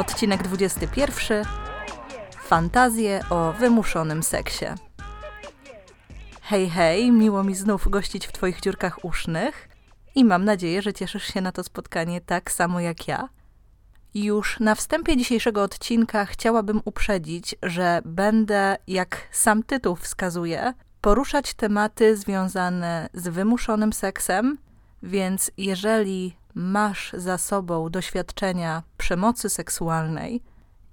Odcinek 21. Fantazje o wymuszonym seksie. Hej, hej, miło mi znów gościć w Twoich dziurkach usznych i mam nadzieję, że cieszysz się na to spotkanie tak samo jak ja. Już na wstępie dzisiejszego odcinka chciałabym uprzedzić, że będę, jak sam tytuł wskazuje, poruszać tematy związane z wymuszonym seksem, więc jeżeli masz za sobą doświadczenia przemocy seksualnej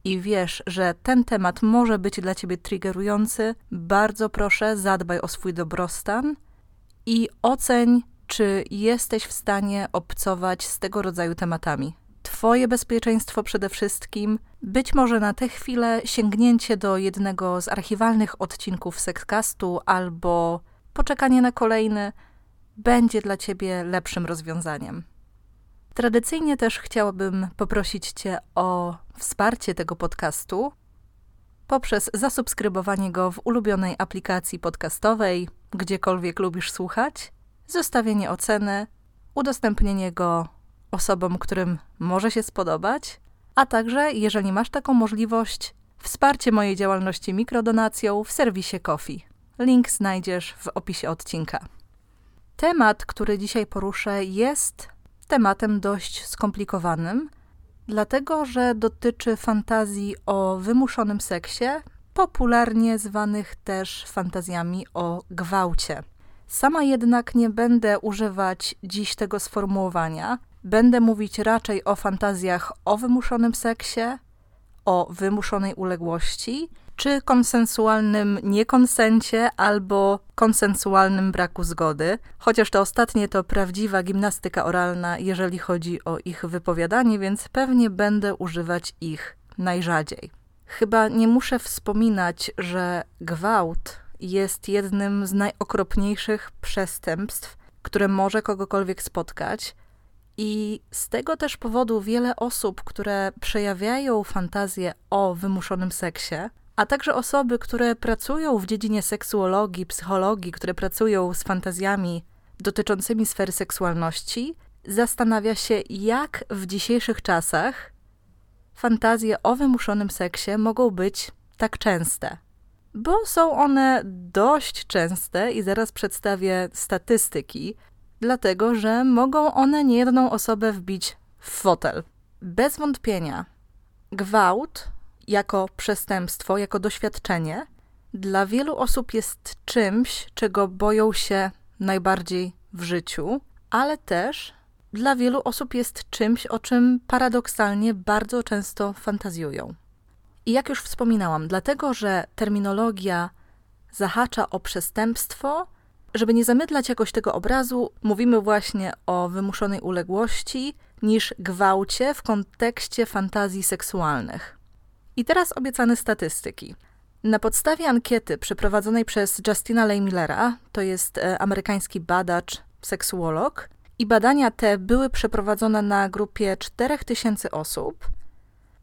i wiesz, że ten temat może być dla ciebie triggerujący, bardzo proszę zadbaj o swój dobrostan i oceń, czy jesteś w stanie obcować z tego rodzaju tematami. Twoje bezpieczeństwo przede wszystkim, być może na tę chwilę sięgnięcie do jednego z archiwalnych odcinków Sexcastu albo poczekanie na kolejny będzie dla Ciebie lepszym rozwiązaniem. Tradycyjnie też chciałabym poprosić Cię o wsparcie tego podcastu poprzez zasubskrybowanie go w ulubionej aplikacji podcastowej, gdziekolwiek lubisz słuchać, zostawienie oceny, udostępnienie go osobom, którym może się spodobać, a także, jeżeli masz taką możliwość, wsparcie mojej działalności mikrodonacją w serwisie Kofi. Link znajdziesz w opisie odcinka. Temat, który dzisiaj poruszę, jest tematem dość skomplikowanym, dlatego że dotyczy fantazji o wymuszonym seksie, popularnie zwanych też fantazjami o gwałcie. Sama jednak nie będę używać dziś tego sformułowania. Będę mówić raczej o fantazjach o wymuszonym seksie, o wymuszonej uległości, czy konsensualnym niekonsencie albo konsensualnym braku zgody, chociaż to ostatnie to prawdziwa gimnastyka oralna, jeżeli chodzi o ich wypowiadanie, więc pewnie będę używać ich najrzadziej. Chyba nie muszę wspominać, że gwałt jest jednym z najokropniejszych przestępstw, które może kogokolwiek spotkać. I z tego też powodu wiele osób, które przejawiają fantazję o wymuszonym seksie, a także osoby, które pracują w dziedzinie seksuologii, psychologii, które pracują z fantazjami dotyczącymi sfery seksualności, zastanawia się, jak w dzisiejszych czasach fantazje o wymuszonym seksie mogą być tak częste. Bo są one dość częste i zaraz przedstawię statystyki, dlatego że mogą one niejedną osobę wbić w fotel. Bez wątpienia, gwałt jako przestępstwo, jako doświadczenie, dla wielu osób jest czymś, czego boją się najbardziej w życiu, ale też dla wielu osób jest czymś, o czym paradoksalnie bardzo często fantazjują. I jak już wspominałam, dlatego że terminologia zahacza o przestępstwo, żeby nie zamydlać jakoś tego obrazu, mówimy właśnie o wymuszonej uległości niż gwałcie w kontekście fantazji seksualnych. I teraz obiecane statystyki. Na podstawie ankiety przeprowadzonej przez Justina Lay Millera, to jest e, amerykański badacz, seksuolog, i badania te były przeprowadzone na grupie 4000 osób,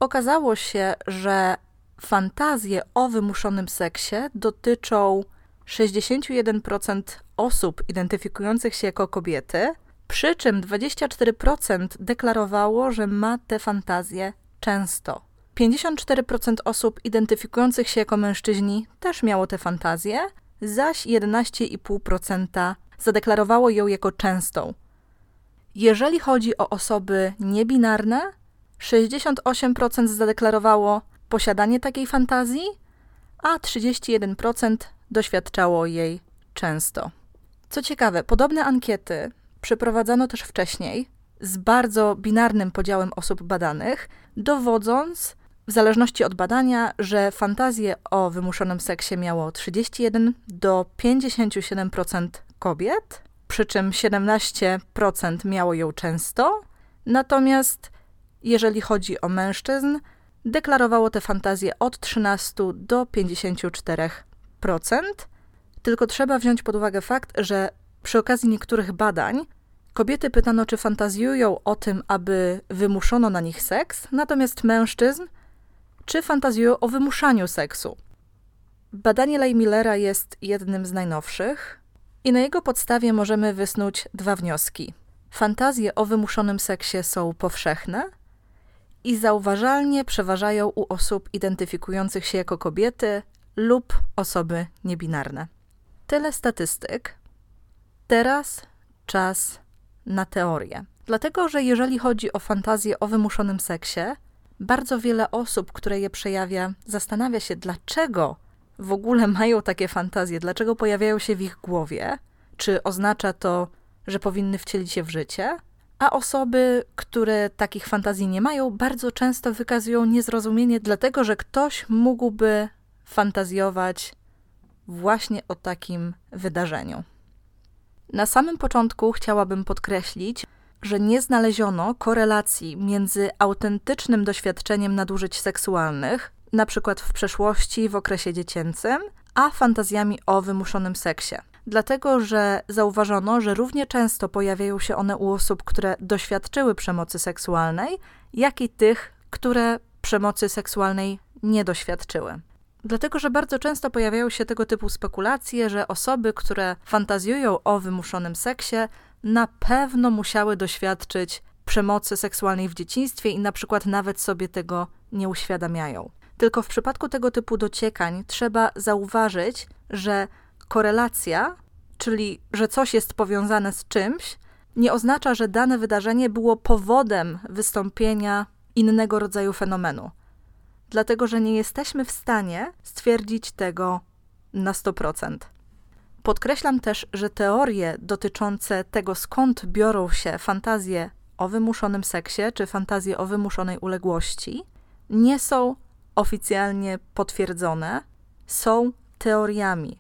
okazało się, że fantazje o wymuszonym seksie dotyczą 61% osób identyfikujących się jako kobiety, przy czym 24% deklarowało, że ma te fantazje często. 54% osób identyfikujących się jako mężczyźni też miało te fantazje, zaś 11,5% zadeklarowało ją jako częstą. Jeżeli chodzi o osoby niebinarne, 68% zadeklarowało posiadanie takiej fantazji, a 31% doświadczało jej często. Co ciekawe, podobne ankiety przeprowadzano też wcześniej z bardzo binarnym podziałem osób badanych, dowodząc w zależności od badania, że fantazje o wymuszonym seksie miało 31 do 57% kobiet, przy czym 17% miało ją często, natomiast jeżeli chodzi o mężczyzn, deklarowało te fantazje od 13 do 54%. Tylko trzeba wziąć pod uwagę fakt, że przy okazji niektórych badań kobiety pytano, czy fantazjują o tym, aby wymuszono na nich seks, natomiast mężczyzn, czy fantazjują o wymuszaniu seksu. Badanie Lej Millera jest jednym z najnowszych i na jego podstawie możemy wysnuć dwa wnioski. Fantazje o wymuszonym seksie są powszechne i zauważalnie przeważają u osób identyfikujących się jako kobiety lub osoby niebinarne. Tyle statystyk. Teraz czas na teorię. Dlatego, że jeżeli chodzi o fantazję o wymuszonym seksie, bardzo wiele osób, które je przejawia, zastanawia się, dlaczego w ogóle mają takie fantazje, dlaczego pojawiają się w ich głowie, czy oznacza to, że powinny wcielić się w życie, a osoby, które takich fantazji nie mają, bardzo często wykazują niezrozumienie, dlatego że ktoś mógłby fantazjować właśnie o takim wydarzeniu. Na samym początku chciałabym podkreślić, że nie znaleziono korelacji między autentycznym doświadczeniem nadużyć seksualnych, przykład w przeszłości, w okresie dziecięcym, a fantazjami o wymuszonym seksie. Dlatego, że zauważono, że równie często pojawiają się one u osób, które doświadczyły przemocy seksualnej, jak i tych, które przemocy seksualnej nie doświadczyły. Dlatego, że bardzo często pojawiają się tego typu spekulacje, że osoby, które fantazjują o wymuszonym seksie, na pewno musiały doświadczyć przemocy seksualnej w dzieciństwie i na przykład nawet sobie tego nie uświadamiają. Tylko w przypadku tego typu dociekań trzeba zauważyć, że korelacja, czyli że coś jest powiązane z czymś, nie oznacza, że dane wydarzenie było powodem wystąpienia innego rodzaju fenomenu. Dlatego, że nie jesteśmy w stanie stwierdzić tego na 100%. Podkreślam też, że teorie dotyczące tego, skąd biorą się fantazje o wymuszonym seksie czy fantazje o wymuszonej uległości, nie są oficjalnie potwierdzone, są teoriami.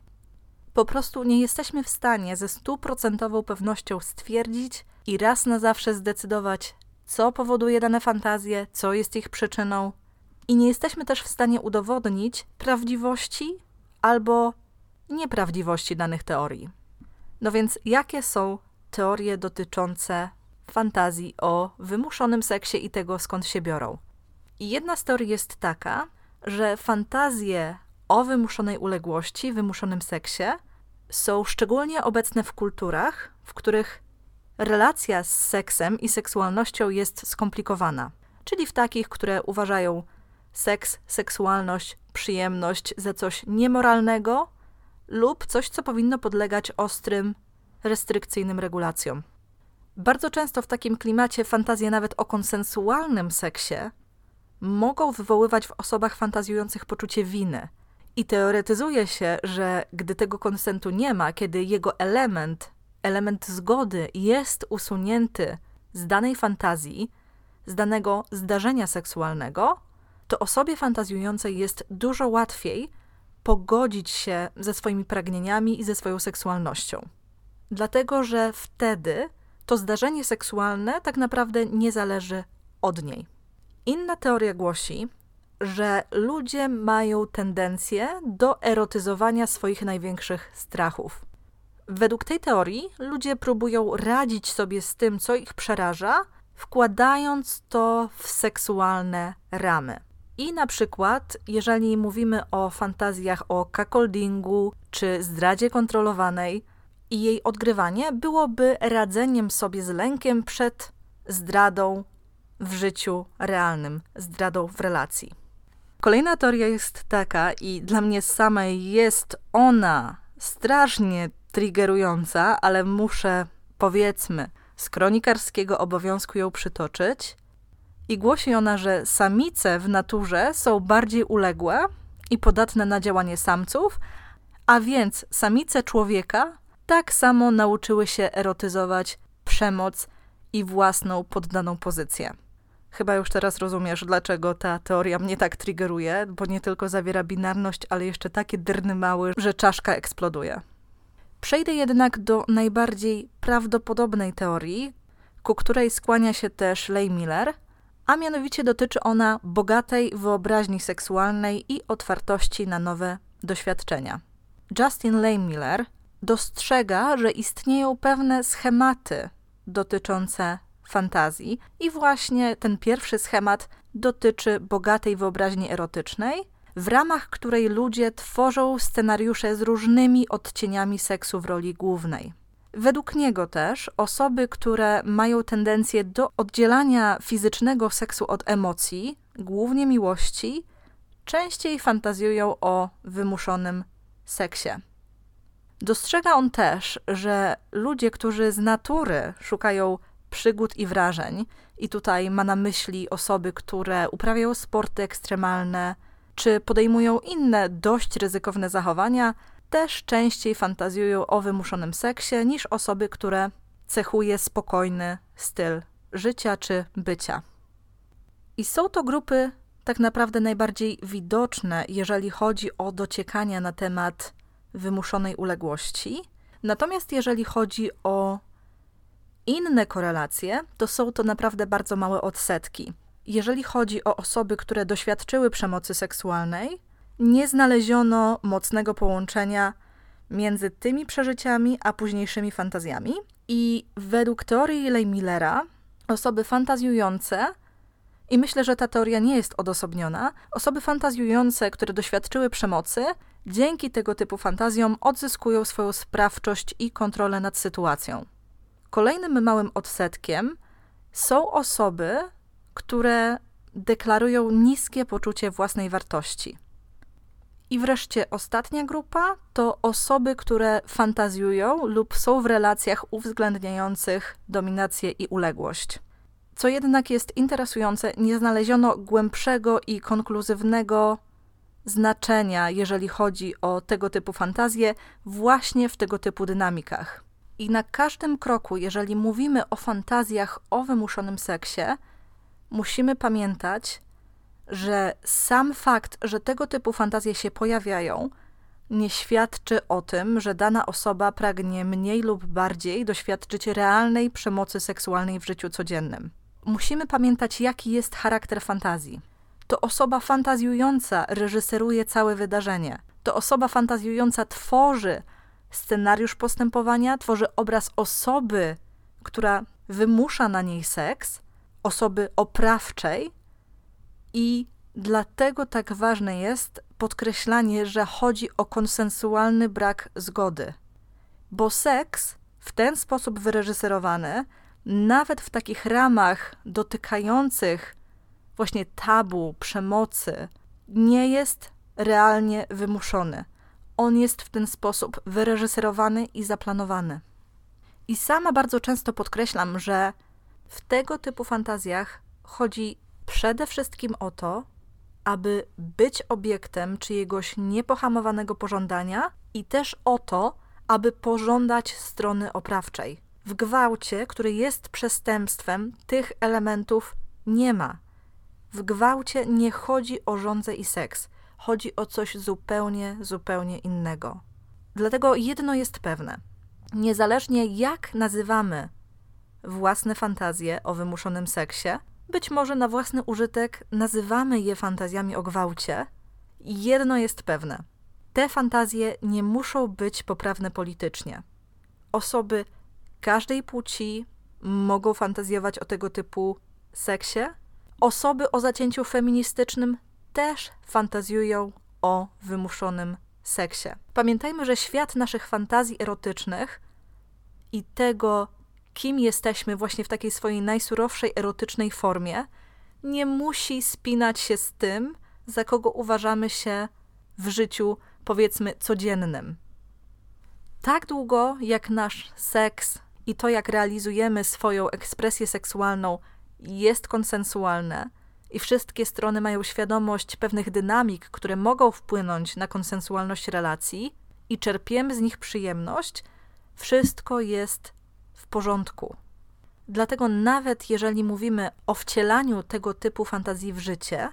Po prostu nie jesteśmy w stanie ze stuprocentową pewnością stwierdzić i raz na zawsze zdecydować, co powoduje dane fantazje, co jest ich przyczyną, i nie jesteśmy też w stanie udowodnić prawdziwości albo nieprawdziwości danych teorii. No więc, jakie są teorie dotyczące fantazji o wymuszonym seksie i tego, skąd się biorą? I jedna z teorii jest taka, że fantazje o wymuszonej uległości, wymuszonym seksie są szczególnie obecne w kulturach, w których relacja z seksem i seksualnością jest skomplikowana, czyli w takich, które uważają seks, seksualność, przyjemność za coś niemoralnego lub coś, co powinno podlegać ostrym, restrykcyjnym regulacjom. Bardzo często w takim klimacie fantazje nawet o konsensualnym seksie mogą wywoływać w osobach fantazjujących poczucie winy. I teoretyzuje się, że gdy tego konsentu nie ma, kiedy jego element, element zgody jest usunięty z danej fantazji, z danego zdarzenia seksualnego, to osobie fantazjującej jest dużo łatwiej pogodzić się ze swoimi pragnieniami i ze swoją seksualnością. Dlatego, że wtedy to zdarzenie seksualne tak naprawdę nie zależy od niej. Inna teoria głosi, że ludzie mają tendencję do erotyzowania swoich największych strachów. Według tej teorii ludzie próbują radzić sobie z tym, co ich przeraża, wkładając to w seksualne ramy. I na przykład, jeżeli mówimy o fantazjach o cuckoldingu czy zdradzie kontrolowanej, i jej odgrywanie byłoby radzeniem sobie z lękiem przed zdradą w życiu realnym, zdradą w relacji. Kolejna teoria jest taka, i dla mnie samej jest ona strasznie triggerująca, ale muszę, powiedzmy, z kronikarskiego obowiązku ją przytoczyć. I głosi ona, że samice w naturze są bardziej uległe i podatne na działanie samców, a więc samice człowieka tak samo nauczyły się erotyzować przemoc i własną poddaną pozycję. Chyba już teraz rozumiesz, dlaczego ta teoria mnie tak triggeruje, bo nie tylko zawiera binarność, ale jeszcze takie drny mały, że czaszka eksploduje. Przejdę jednak do najbardziej prawdopodobnej teorii, ku której skłania się też Ley Miller – a mianowicie dotyczy ona bogatej wyobraźni seksualnej i otwartości na nowe doświadczenia. Justin Lehmiller dostrzega, że istnieją pewne schematy dotyczące fantazji, i właśnie ten pierwszy schemat dotyczy bogatej wyobraźni erotycznej, w ramach której ludzie tworzą scenariusze z różnymi odcieniami seksu w roli głównej. Według niego też osoby, które mają tendencję do oddzielania fizycznego seksu od emocji, głównie miłości, częściej fantazjują o wymuszonym seksie. Dostrzega on też, że ludzie, którzy z natury szukają przygód i wrażeń, i tutaj ma na myśli osoby, które uprawiają sporty ekstremalne, czy podejmują inne dość ryzykowne zachowania, też częściej fantazjują o wymuszonym seksie niż osoby, które cechuje spokojny styl życia czy bycia. I są to grupy tak naprawdę najbardziej widoczne, jeżeli chodzi o dociekania na temat wymuszonej uległości. Natomiast jeżeli chodzi o inne korelacje, to są to naprawdę bardzo małe odsetki. Jeżeli chodzi o osoby, które doświadczyły przemocy seksualnej, nie znaleziono mocnego połączenia między tymi przeżyciami a późniejszymi fantazjami. I według teorii Lej Millera, osoby fantazjujące, i myślę, że ta teoria nie jest odosobniona, osoby fantazjujące, które doświadczyły przemocy, dzięki tego typu fantazjom odzyskują swoją sprawczość i kontrolę nad sytuacją. Kolejnym małym odsetkiem są osoby, które deklarują niskie poczucie własnej wartości. I wreszcie ostatnia grupa to osoby, które fantazjują lub są w relacjach uwzględniających dominację i uległość. Co jednak jest interesujące, nie znaleziono głębszego i konkluzywnego znaczenia, jeżeli chodzi o tego typu fantazje, właśnie w tego typu dynamikach. I na każdym kroku, jeżeli mówimy o fantazjach o wymuszonym seksie, musimy pamiętać, że sam fakt, że tego typu fantazje się pojawiają, nie świadczy o tym, że dana osoba pragnie mniej lub bardziej doświadczyć realnej przemocy seksualnej w życiu codziennym. Musimy pamiętać, jaki jest charakter fantazji. To osoba fantazjująca reżyseruje całe wydarzenie. To osoba fantazjująca tworzy scenariusz postępowania, tworzy obraz osoby, która wymusza na niej seks, osoby oprawczej, i dlatego tak ważne jest podkreślanie, że chodzi o konsensualny brak zgody. Bo seks w ten sposób wyreżyserowany, nawet w takich ramach dotykających właśnie tabu, przemocy, nie jest realnie wymuszony on jest w ten sposób wyreżyserowany i zaplanowany. I sama bardzo często podkreślam, że w tego typu fantazjach chodzi przede wszystkim o to, aby być obiektem czyjegoś niepohamowanego pożądania i też o to, aby pożądać strony oprawczej. W gwałcie, który jest przestępstwem, tych elementów nie ma. W gwałcie nie chodzi o żądzę i seks chodzi o coś zupełnie, zupełnie innego. Dlatego jedno jest pewne. Niezależnie jak nazywamy własne fantazje o wymuszonym seksie, być może na własny użytek nazywamy je fantazjami o gwałcie, jedno jest pewne. Te fantazje nie muszą być poprawne politycznie. Osoby każdej płci mogą fantazjować o tego typu seksie. Osoby o zacięciu feministycznym też fantazjują o wymuszonym seksie. Pamiętajmy, że świat naszych fantazji erotycznych i tego, kim jesteśmy właśnie w takiej swojej najsurowszej erotycznej formie, nie musi spinać się z tym, za kogo uważamy się w życiu, powiedzmy, codziennym. Tak długo, jak nasz seks i to, jak realizujemy swoją ekspresję seksualną, jest konsensualne, i wszystkie strony mają świadomość pewnych dynamik, które mogą wpłynąć na konsensualność relacji i czerpiemy z nich przyjemność, wszystko jest porządku. Dlatego nawet jeżeli mówimy o wcielaniu tego typu fantazji w życie,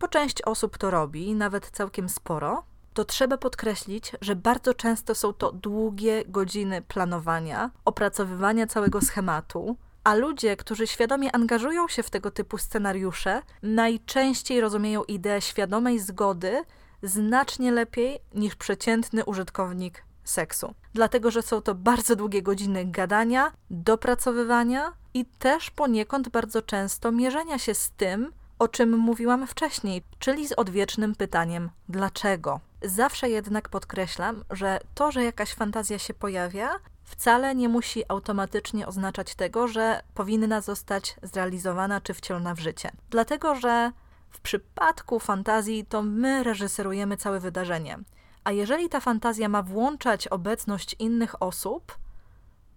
bo część osób to robi, nawet całkiem sporo, to trzeba podkreślić, że bardzo często są to długie godziny planowania, opracowywania całego schematu, A ludzie, którzy świadomie angażują się w tego typu scenariusze, najczęściej rozumieją ideę świadomej zgody znacznie lepiej niż przeciętny użytkownik seksu. Dlatego, że są to bardzo długie godziny gadania, dopracowywania i też poniekąd bardzo często mierzenia się z tym, o czym mówiłam wcześniej, czyli z odwiecznym pytaniem dlaczego. Zawsze jednak podkreślam, że to, że jakaś fantazja się pojawia, wcale nie musi automatycznie oznaczać tego, że powinna zostać zrealizowana czy wcielona w życie. Dlatego, że w przypadku fantazji to my reżyserujemy całe wydarzenie. A jeżeli ta fantazja ma włączać obecność innych osób,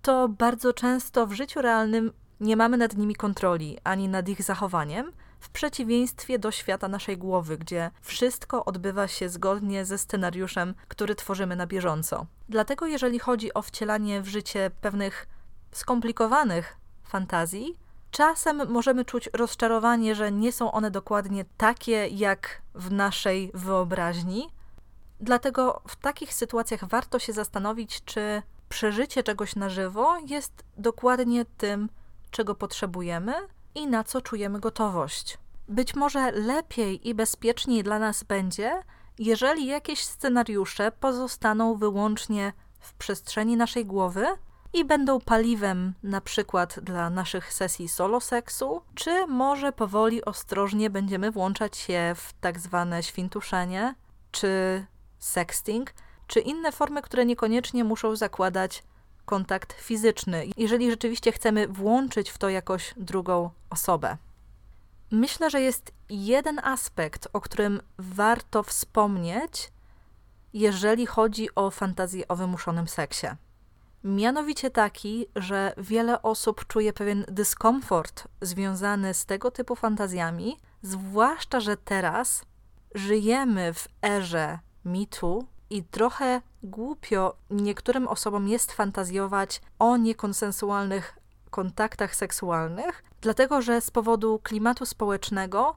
to bardzo często w życiu realnym nie mamy nad nimi kontroli ani nad ich zachowaniem, w przeciwieństwie do świata naszej głowy, gdzie wszystko odbywa się zgodnie ze scenariuszem, który tworzymy na bieżąco. Dlatego, jeżeli chodzi o wcielanie w życie pewnych skomplikowanych fantazji, czasem możemy czuć rozczarowanie, że nie są one dokładnie takie jak w naszej wyobraźni. Dlatego w takich sytuacjach warto się zastanowić, czy przeżycie czegoś na żywo jest dokładnie tym, czego potrzebujemy i na co czujemy gotowość. Być może lepiej i bezpieczniej dla nas będzie, jeżeli jakieś scenariusze pozostaną wyłącznie w przestrzeni naszej głowy i będą paliwem na przykład dla naszych sesji solo seksu, czy może powoli, ostrożnie będziemy włączać się w tak zwane świntuszenie, czy sexting, czy inne formy, które niekoniecznie muszą zakładać kontakt fizyczny, jeżeli rzeczywiście chcemy włączyć w to jakoś drugą osobę. Myślę, że jest jeden aspekt, o którym warto wspomnieć, jeżeli chodzi o fantazję o wymuszonym seksie. Mianowicie taki, że wiele osób czuje pewien dyskomfort związany z tego typu fantazjami, zwłaszcza, że teraz żyjemy w erze mitu i trochę głupio niektórym osobom jest fantazjować o niekonsensualnych kontaktach seksualnych, dlatego że z powodu klimatu społecznego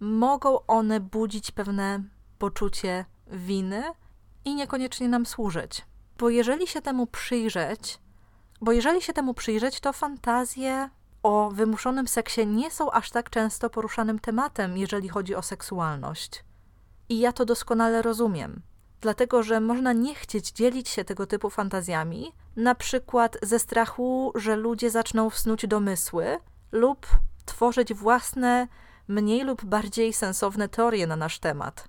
mogą one budzić pewne poczucie winy i niekoniecznie nam służyć. Bo jeżeli się temu przyjrzeć, bo jeżeli się temu przyjrzeć, to fantazje o wymuszonym seksie nie są aż tak często poruszanym tematem, jeżeli chodzi o seksualność. I ja to doskonale rozumiem dlatego że można nie chcieć dzielić się tego typu fantazjami, na przykład ze strachu, że ludzie zaczną wsnuć domysły lub tworzyć własne, mniej lub bardziej sensowne teorie na nasz temat.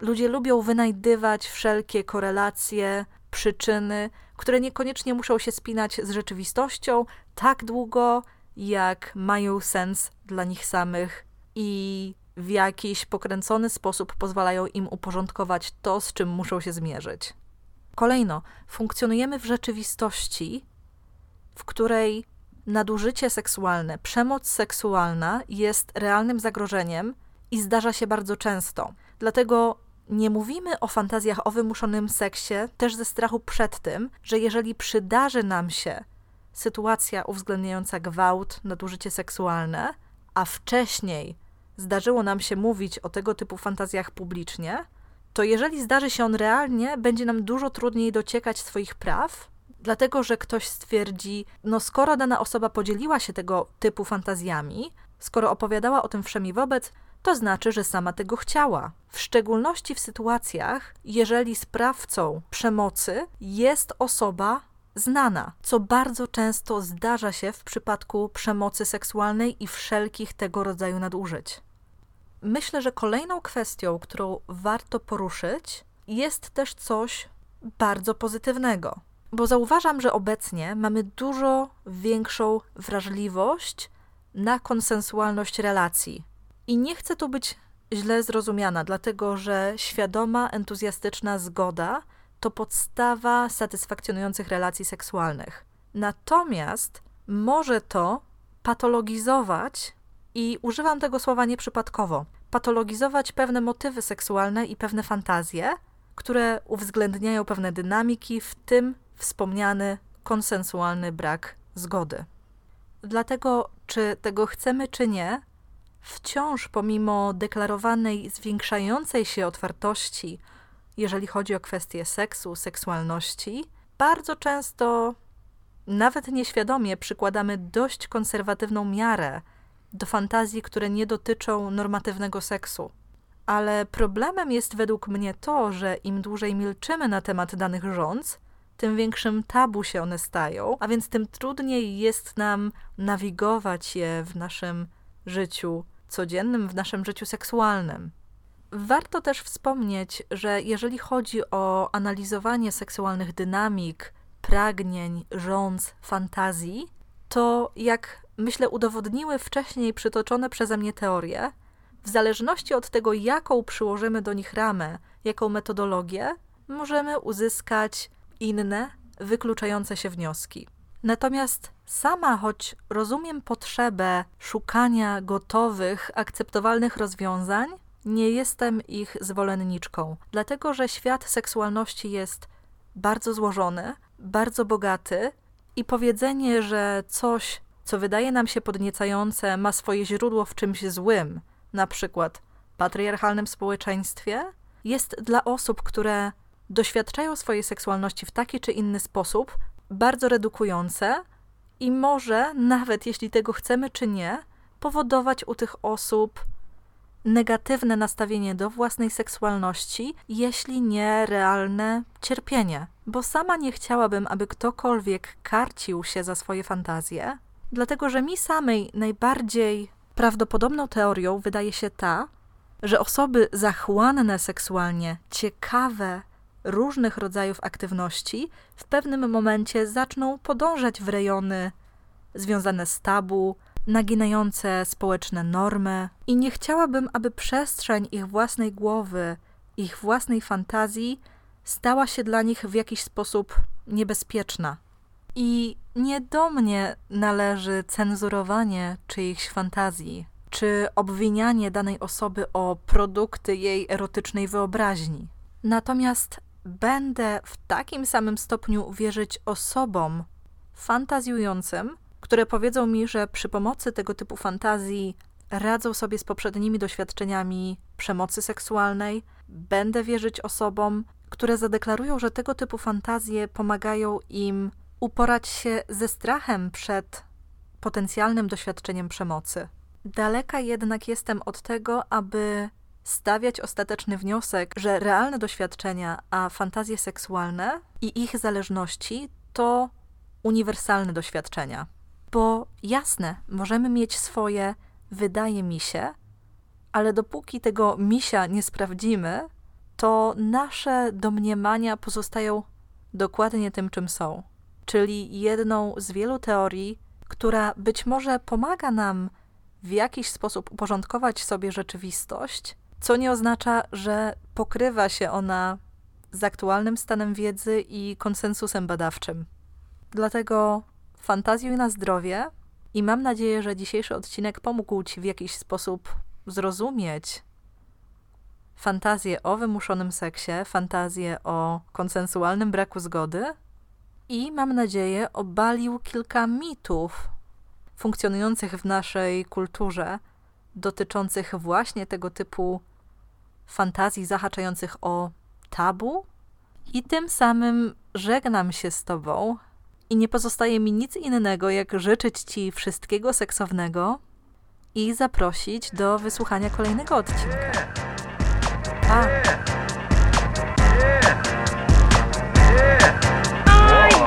Ludzie lubią wynajdywać wszelkie korelacje, przyczyny, które niekoniecznie muszą się spinać z rzeczywistością tak długo, jak mają sens dla nich samych i w jakiś pokręcony sposób pozwalają im uporządkować to, z czym muszą się zmierzyć. Kolejno, funkcjonujemy w rzeczywistości, w której nadużycie seksualne, przemoc seksualna jest realnym zagrożeniem i zdarza się bardzo często. Dlatego nie mówimy o fantazjach o wymuszonym seksie też ze strachu przed tym, że jeżeli przydarzy nam się sytuacja uwzględniająca gwałt, nadużycie seksualne, a wcześniej zdarzyło nam się mówić o tego typu fantazjach publicznie, to jeżeli zdarzy się on realnie, będzie nam dużo trudniej dociekać swoich praw, dlatego że ktoś stwierdzi, no skoro dana osoba podzieliła się tego typu fantazjami, skoro opowiadała o tym wszemi wobec, to znaczy, że sama tego chciała. W szczególności w sytuacjach, jeżeli sprawcą przemocy jest osoba znana, co bardzo często zdarza się w przypadku przemocy seksualnej i wszelkich tego rodzaju nadużyć. Myślę, że kolejną kwestią, którą warto poruszyć, jest też coś bardzo pozytywnego, bo zauważam, że obecnie mamy dużo większą wrażliwość na konsensualność relacji. I nie chcę tu być źle zrozumiana, dlatego że świadoma, entuzjastyczna zgoda to podstawa satysfakcjonujących relacji seksualnych. Natomiast może to patologizować i używam tego słowa nieprzypadkowo. Patologizować pewne motywy seksualne i pewne fantazje, które uwzględniają pewne dynamiki, w tym wspomniany konsensualny brak zgody. Dlatego, czy tego chcemy, czy nie, wciąż pomimo deklarowanej zwiększającej się otwartości, jeżeli chodzi o kwestie seksu, seksualności, bardzo często nawet nieświadomie przykładamy dość konserwatywną miarę do fantazji, które nie dotyczą normatywnego seksu. Ale problemem jest według mnie to, że im dłużej milczymy na temat danych rządz, tym większym tabu się one stają, a więc tym trudniej jest nam nawigować je w naszym życiu codziennym, w naszym życiu seksualnym. Warto też wspomnieć, że jeżeli chodzi o analizowanie seksualnych dynamik, pragnień, rządz, fantazji, to jak myślę udowodniły wcześniej przytoczone przeze mnie teorie, w zależności od tego, jaką przyłożymy do nich ramę, jaką metodologię, możemy uzyskać inne, wykluczające się wnioski. Natomiast sama, choć rozumiem potrzebę szukania gotowych, akceptowalnych rozwiązań, nie jestem ich zwolenniczką, dlatego że świat seksualności jest bardzo złożony, bardzo bogaty i powiedzenie, że coś, co wydaje nam się podniecające, ma swoje źródło w czymś złym, na przykład patriarchalnym społeczeństwie, jest dla osób, które doświadczają swojej seksualności w taki czy inny sposób, bardzo redukujące i może, nawet jeśli tego chcemy czy nie, powodować u tych osób negatywne nastawienie do własnej seksualności, jeśli nie realne cierpienie. Bo sama nie chciałabym, aby ktokolwiek karcił się za swoje fantazje, dlatego że mi samej najbardziej prawdopodobną teorią wydaje się ta, że osoby zachłanne seksualnie, ciekawe różnych rodzajów aktywności, w pewnym momencie zaczną podążać w rejony związane z tabu, naginające społeczne normy, i nie chciałabym, aby przestrzeń ich własnej głowy, ich własnej fantazji stała się dla nich w jakiś sposób niebezpieczna. I nie do mnie należy cenzurowanie czyichś fantazji, czy obwinianie danej osoby o produkty jej erotycznej wyobraźni. Natomiast będę w takim samym stopniu wierzyć osobom fantazjującym, które powiedzą mi, że przy pomocy tego typu fantazji radzą sobie z poprzednimi doświadczeniami przemocy seksualnej. Będę wierzyć osobom, które zadeklarują, że tego typu fantazje pomagają im uporać się ze strachem przed potencjalnym doświadczeniem przemocy. Daleka jednak jestem od tego, aby stawiać ostateczny wniosek, że realne doświadczenia, a fantazje seksualne i ich zależności to uniwersalne doświadczenia. Bo jasne, możemy mieć swoje, wydaje mi się, ale dopóki tego misia nie sprawdzimy, to nasze domniemania pozostają dokładnie tym, czym są. Czyli jedną z wielu teorii, która być może pomaga nam w jakiś sposób uporządkować sobie rzeczywistość, co nie oznacza, że pokrywa się ona z aktualnym stanem wiedzy i konsensusem badawczym. Dlatego fantazjuj na zdrowie i mam nadzieję, że dzisiejszy odcinek pomógł Ci w jakiś sposób zrozumieć fantazję o wymuszonym seksie, fantazję o konsensualnym braku zgody i mam nadzieję obalił kilka mitów funkcjonujących w naszej kulturze dotyczących właśnie tego typu fantazji zahaczających o tabu. I tym samym żegnam się z Tobą i nie pozostaje mi nic innego, jak życzyć Ci wszystkiego seksownego i zaprosić do wysłuchania kolejnego odcinka. Pa!